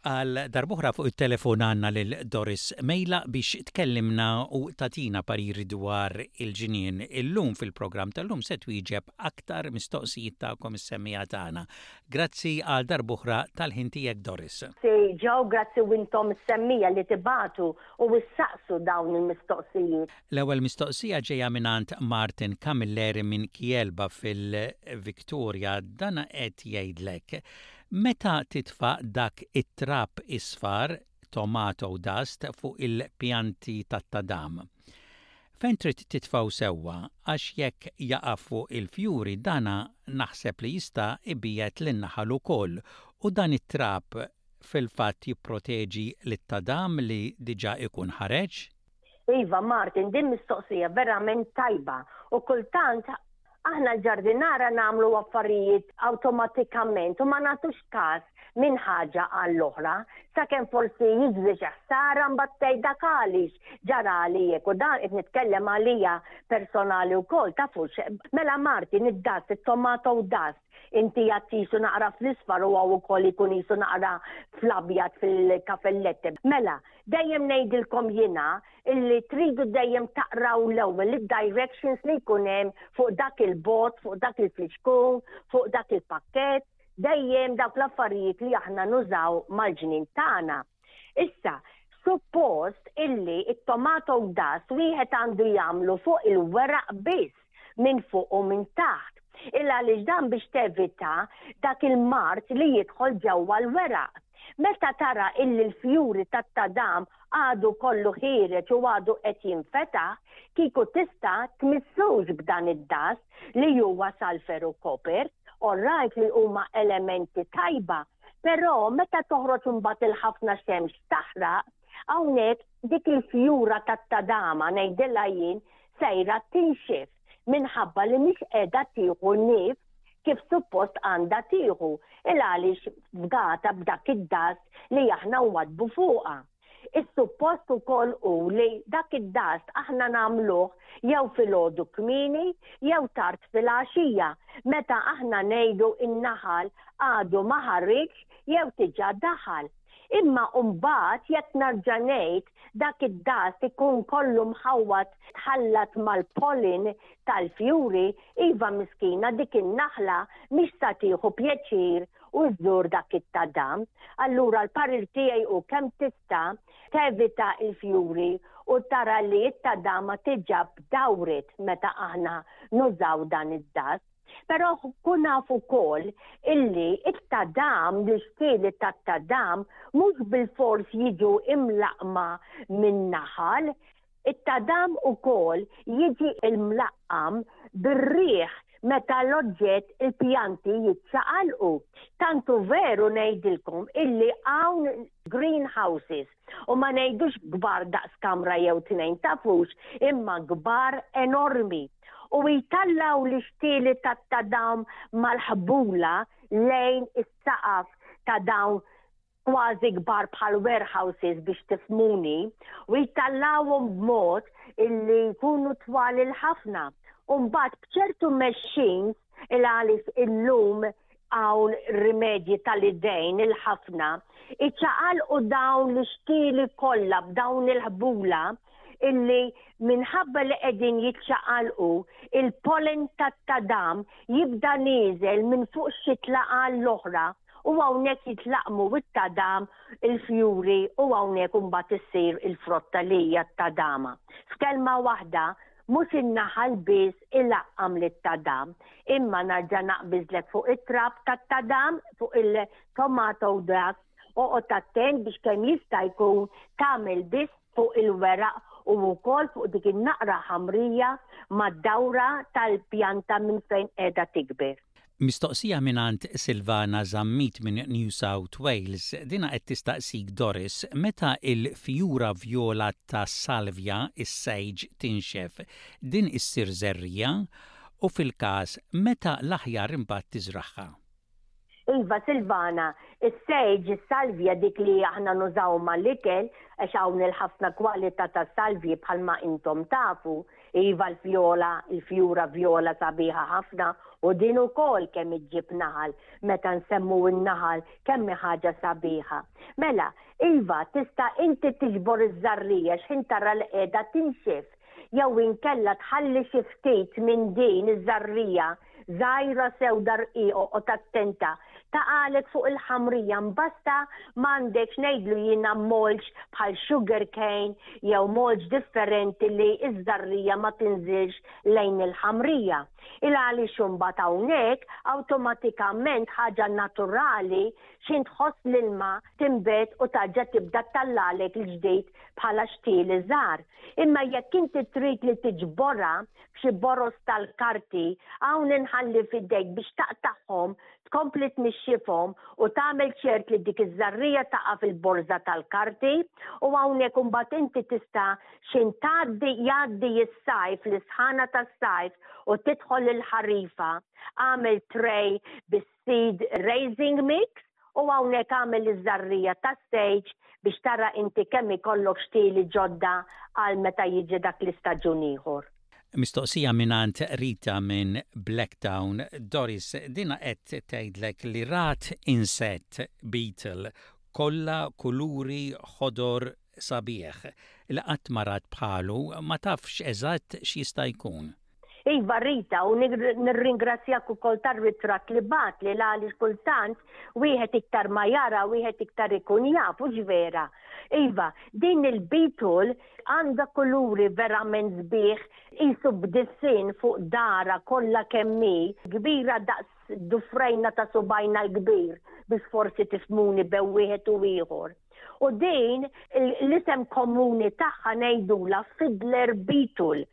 Għal darb'oħra fuq it-telefon għandna lil Doris Mejla biex tkellimna u tagħtina pariri dwar il-ġnien. Illum fil-programm tal-lum se twieġeb aktar mistoqsijiet tagħkom is-semmiegħa tagħna. Grazzi għal darb'oħra tal-ħin tiegħek Doris. Grazzi Joe, grazzi u intom is-semmiegħa li tibagħtu u ssaqsu dawn il-mistoqsijiet. L-ewwel mistoqsija ġejja mingħand Martin Camilleri minn Kielba fil-Victoria. Dan qed jgħidlek, Meta titfa' dak it-trab isfar, tomato dust, fuq il-pjanti tat-tadam. Fejn trid titfgħu sewwa għax jekk jaqa' fuq il-fjuri dana naħseb li jista' ibiegħed lin-naħal ukoll u dan it-trab fil-fatt jipproteġi lit-tadam li diġà jkun ħareġ. Iva Martin din mistoqsija verament tajba u kultant aħna l-ġardinara nagħmlu affarijiet awtomatikament u ma nagħtux każ minn ħaġa għall-oħra sakemm forsi jiġri xi ħsara mbagħad tgħid dak għaliex ġarali hekk u dan qed nitkellem għalija personali wkoll tafux mela Martin id-dast it-tomato dust inti għad jisu naqra fl-isfar u għaw ukoll ikun jisu naqra fl-abjad fil-kafelletti. Mela, Dejjem ngħidilkom jiena illi tridu dejjem taqraw l-ewwel id-directions li jkun hemm fuq dak il-bot, fuq dak il-flixkun, fuq dak il-pakkett, dejjem dawk l-affarijiet li aħna nużaw mal-ġnien tagħna. Issa, suppost illi t-tomato dust wieħed għandu jagħmlu fuq il-weraq biss. minn fuq u minn taħt. Il għaliex dan biex tevita dak il-mart li jidħol ġewwa l-weraq. Meta tara illi l-fjuri tat-tadam għadu kollu ħiereġ u għadu qed jinfetaħ, kieku tista' tmissux b'dan id-dast li huwa salfer u koper, orrajt li huma elementi tajba, però meta toħroġ imbagħad il-ħafna xemx taħraq, Hawnhekk dik il-fjura tat-tadama ngħidilha jien sejra tinxef minħabba li mhix qiegħda tieħu nif kif suppost għandha tieħu il għaliex fgata b'dak id-dast li aħna nwadbu fuqha. Is-suppost ukoll hu li dak id-dast aħna nagħmluh jew filgħodu kmieni jew tard filgħaxija meta aħna ngħidu n-naħal għadu ma ħareġx jew diġà daħal. Imma mbagħad jekk narġa' ngħid, dak id-dast ikun kollu mħawwad tħallat mal-pollen tal-fjuri, iva miskina dik in-naħla mhix sa tieħu pjaċir u żżur dak it-tadam. Allura l-parir tiegħi hu kemm tista' tevita l-fjuri u tara li t-tadama tiġab dawrit meta aħna nużaw dan id-dast. Però kun naf ukoll illi it-tadam, l-istili tat-tadam mhux bilfors jiġu imlaqqma min-naħal, it-tadam ukoll jiġi mlaqqam bir-riħ meta l-oġġett, il-pjanti jiċċaqalqu. Tant hu veru ngħidilkom illi hawn greenhouses U ma ngħidux kbar daqs kamra jew tnejn tafux, imma kbar enormi. U jtallaw li xtieli ta' dawn mal-ħbula lejn is-saqaf ta' dawn kważi kbar bħal warehouses biex tifmuni, u jtallawhom b'mod illi jkunu twal il-ħafna. Umbat bċertu machines il-għalix illum hawn rimedji tal-idejn il-ħafna, iċċaqalqu dawn l-ixtieli kollha b'dawn il-ħbula illi minħabba li qegħdin jiċċaqalqu il-pollen tat-tadam jibda nieżel minn fuq xi tlaqa l-oħra u hawnhekk jitlaqmu it-tadam il-fjuri u hawnhekk imbagħad issir il-frotta li hija t-tadama. F'kelma waħda Mhux in-naħal biss ilaqqam lit-tadam, imma narġa' naqbiżlek fuq it-trab tat-tadam, fuq il-tomato dust. Oqgħod attent biex kemm jista' jkun tagħmel biss fuq il-weraq u wkoll fuq dik in-naqra ħamrija mad-dawra tal-pjanta minn fejn qiegħda tikber. Mistoqsija mingħand Silvana Zammit minn New South Wales, dinha qed tistaqsik Doris, meta l-fjura vjola ta' salvja, is-sage, tinxef, din issir żerriegħa? U fil-każ, meta l-aħjar imbagħad tiżragħha? Iva Silvana, is-sage, is-salvja dik li aħna nużaw mal-ikel, għax hawn il-ħafna kwalità ta' salvji bħalma intom tafu, Iva l-vjola, il-fjura vjola sabiħa ħafna u din ukoll kemm iġġib naħal, meta nsemmu n-naħal kemm hi ħaġa sabiħa. Mela, iva, tista' inti tiġbor iż-żarrija x'ħin tara li qiegħda tinxef jew inkella tħalli xi ftit minn din iż-żarrija Żgħira sewda rqiq oqgħod attenta, ta' qalek fuq il-ħamrija mbasta m'għandekx ngħidlu jiena mgħolġ bħal sugar cane jew mgħolġ differenti li ż-żgħarrija ma tinżilx lejn il-ħamrija. Ilgħaliex imbagħad hawnhekk awtomatikament ħaġa naturali x'in tħoss l-ilma tinbet u tarġa' tibda ttallagħlek il-ġdid bħala xtieli żgħar. Imma jekk inti trid li tiġborha b'xi boroż tal-karti, hawn inħalli f'idejk biex taqtagħhom, tkompli tnixxifhom u tagħmel ċert li dik iż-żarrija taqa' fil-borża tal-karti u hawnhekk imbagħad inti tista' x'in tgħaddi jgħaddi s-sajf, l-isħana tas-sajf u tidħol il-ħarifa. Agħmel tray bis seed raising mix u hawnhekk agħmel iż-żarrija ta' stage biex tara inti kemm ikollok xtieli ġodda għal meta jiġi dak l-istaġun ieħor. Mistoqsija mingħand Rita minn Blacktown, Doris, dinha qed tgħidlek li rat insett, beetle, kollha kuluri ħodor sabiħ li qatt ma rat bħalu, ma tafx eżatt x'jista' jkun. Iva Rita, u nirringrazzjak ukoll tar-ritratt li bagħtli l għaliex kultant wieħed iktar ma jara wieħed iktar ikun jaf, hux vera? Iva, din il-beetle għandha kuluri verament sbieħ qisu b'disinn fuq darha kollha kemm hi, kbira daqs dufrejna ta' subgħajna l-kbir biex forsi tifhmuni bew wieħed u ieħor. U din l-isem komuni tagħha ngħidulha fiddler beetle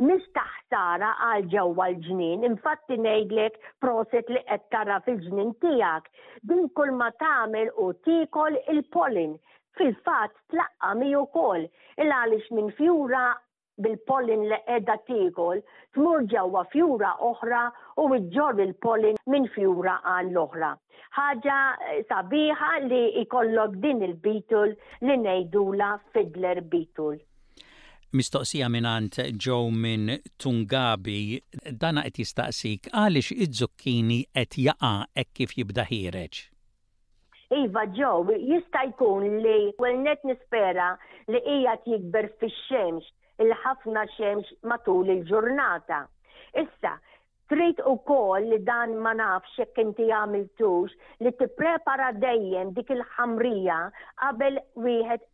Mhix ta' ħsara għal ġewwa l-ġnien, infatti ngħidlek proset li qed tara fil-ġnien tiegħek, din kulma tagħmel hu tiekol il-pollen, fil-fatt tlaqqam hi wkoll, il-għaliex minn fjura bil-pollen li qiegħda tiekol tmur ġewwa fjura oħra u ġġorr il-pollen minn fjura għall-oħra. Ħaġa sabiħa li jkollok din il-beetle li ngħidulha fiddler beetle. Mistoqsija mingħand Joe minn Tungabi, dana qed jistaqsik għaliex iz-zucchini qed jaqa' hekk kif jibda ħiereġ? Iva Joe, jista' jkun li l-ewwel nett nispera li qiegħed jikber fix-xemx, il-ħafna xemx matul il-ġurnata. Issa, Trid ukoll li dan ma nafx jekk inti għamiltux li tipprepara dejjem dik il-ħamrija qabel wieħed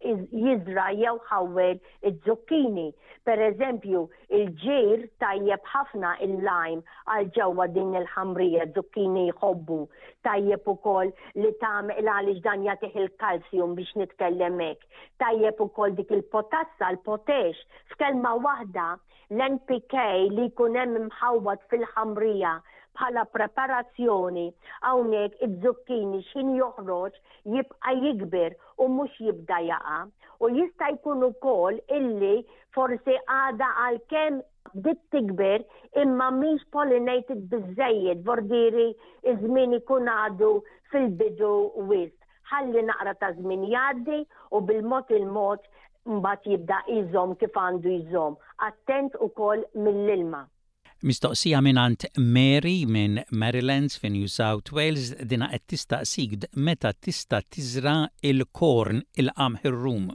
jiżra' jew ħawwel iz-zukkini. Per eżempju, il-ġir tajjeb ħafna il-lajm għal ġewwa din il-ħamrija, zukkini jħobbu. Tajjeb ukoll li tagħmel għaliex dan jagħtih il-kalsjum biex nitkellem hekk. Tajjeb ukoll dik il-potassa, l-potex. F'kelma waħda, l-NPK li jkun hemm imħawwad fil-ħamrija bħala preparazzjoni, hawnhekk iz-zucchini x'ħin joħroġ jibqa' jikber u mhux jibda jaqa'. U jista' jkun ukoll illi forsi għadha għalkemm bdiet tikber imma mhix pollinated biżżejjed, vordieri ż-żmien ikun għadu fil-bidu wisq. Ħalli naqra ta' żmien jgħaddi u bil-mod il-mod mbagħad jibda iżomm kif għandu jżomm, attent ukoll mill-ilma. Mistoqsija mingħand Mary minn Marylands fi New South Wales, dinha qed tistaqsik meta tista' tiżra' l-korn, il-qamħ ir-rum.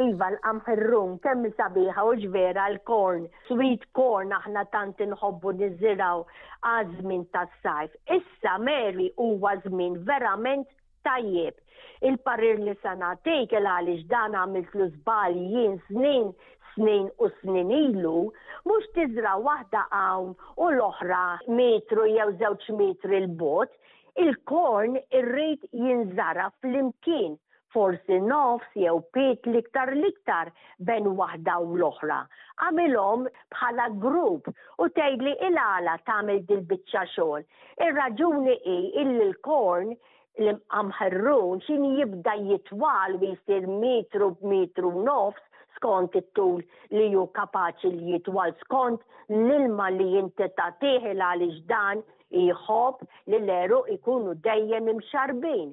Iva l-qamħ ir-rum kemm hi sabiħa hux vera l-corn, sweet corn aħna tant inħobbu niżirgħu għaż-żmien tas-sajf. Issa Mary huwa żmien verament tajjeb. Il-parir li se nagħtik il għaliex dan għamiltlu żball jien snin, snin u snin ilu, mhux tiżra' waħda hawn u l-oħra metru jew żewġ metri 'l bogħod, il-corn irrid jinżara' flimkien forsi nofs jew pied l-iktar l-iktar bejn waħda u l-oħra. Agħmilhom bħala grupp u tgħidli il-għala tagħmel dil-biċċa xogħol. Ir-raġuni hi illi l-korn, l-imqam ħerrun, x'inhi jibda jitwal u jsir metru b'metru u nofs skont it-tul li hu kapaċi li jitwal skont l-ilma li inti tagħtih il-għaliex dan Jħobb li l-għeruq ikunu dejjem imxarrbin.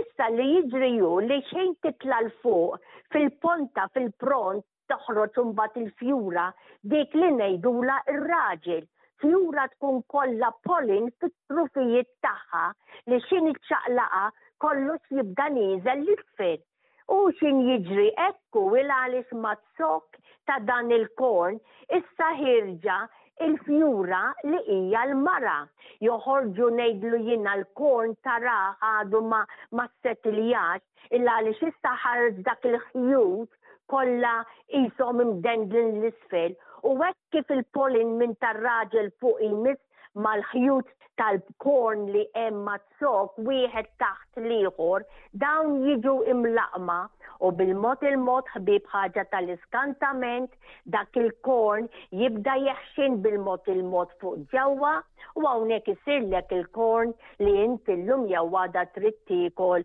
Issa li jiġri hu li xejn titla' 'l fuq, fil-ponta, fil-pront, toħroġ imbagħad il-fjura, dik li ngħidulha r-raġel. Fjura tkun kollha pollen fit-trufijiet tagħha li xi niċċaqlaqha kollox jibda nieżel 'l isfel. U xin jiġri ekku il-għalix maz-zokk ta' dan il-korn issa ħierġa il-fjura li hija l-mara. Joħorġu ngħidlu jiena l-korn tarah għadu ma ma settiljax il-għalix issa ħareġ dak il-ħjut kollha qishom imdendlin l-isfel u hekk kif il-polin minn tar-raġel fuq jmiss mal-ħjut tal-bkorn li hemm mat-zokk wieħed taħt l-ieħor, dawn jiġu imlaqqma, u bil-mod il-mod ħbieb ħaġa tal-iskantament, dak il-korn jibda jeħxin bil-mod il-mod fuq ġewwa, u hawnhekk isirlek il-korn li int illum jew għada trid tiekol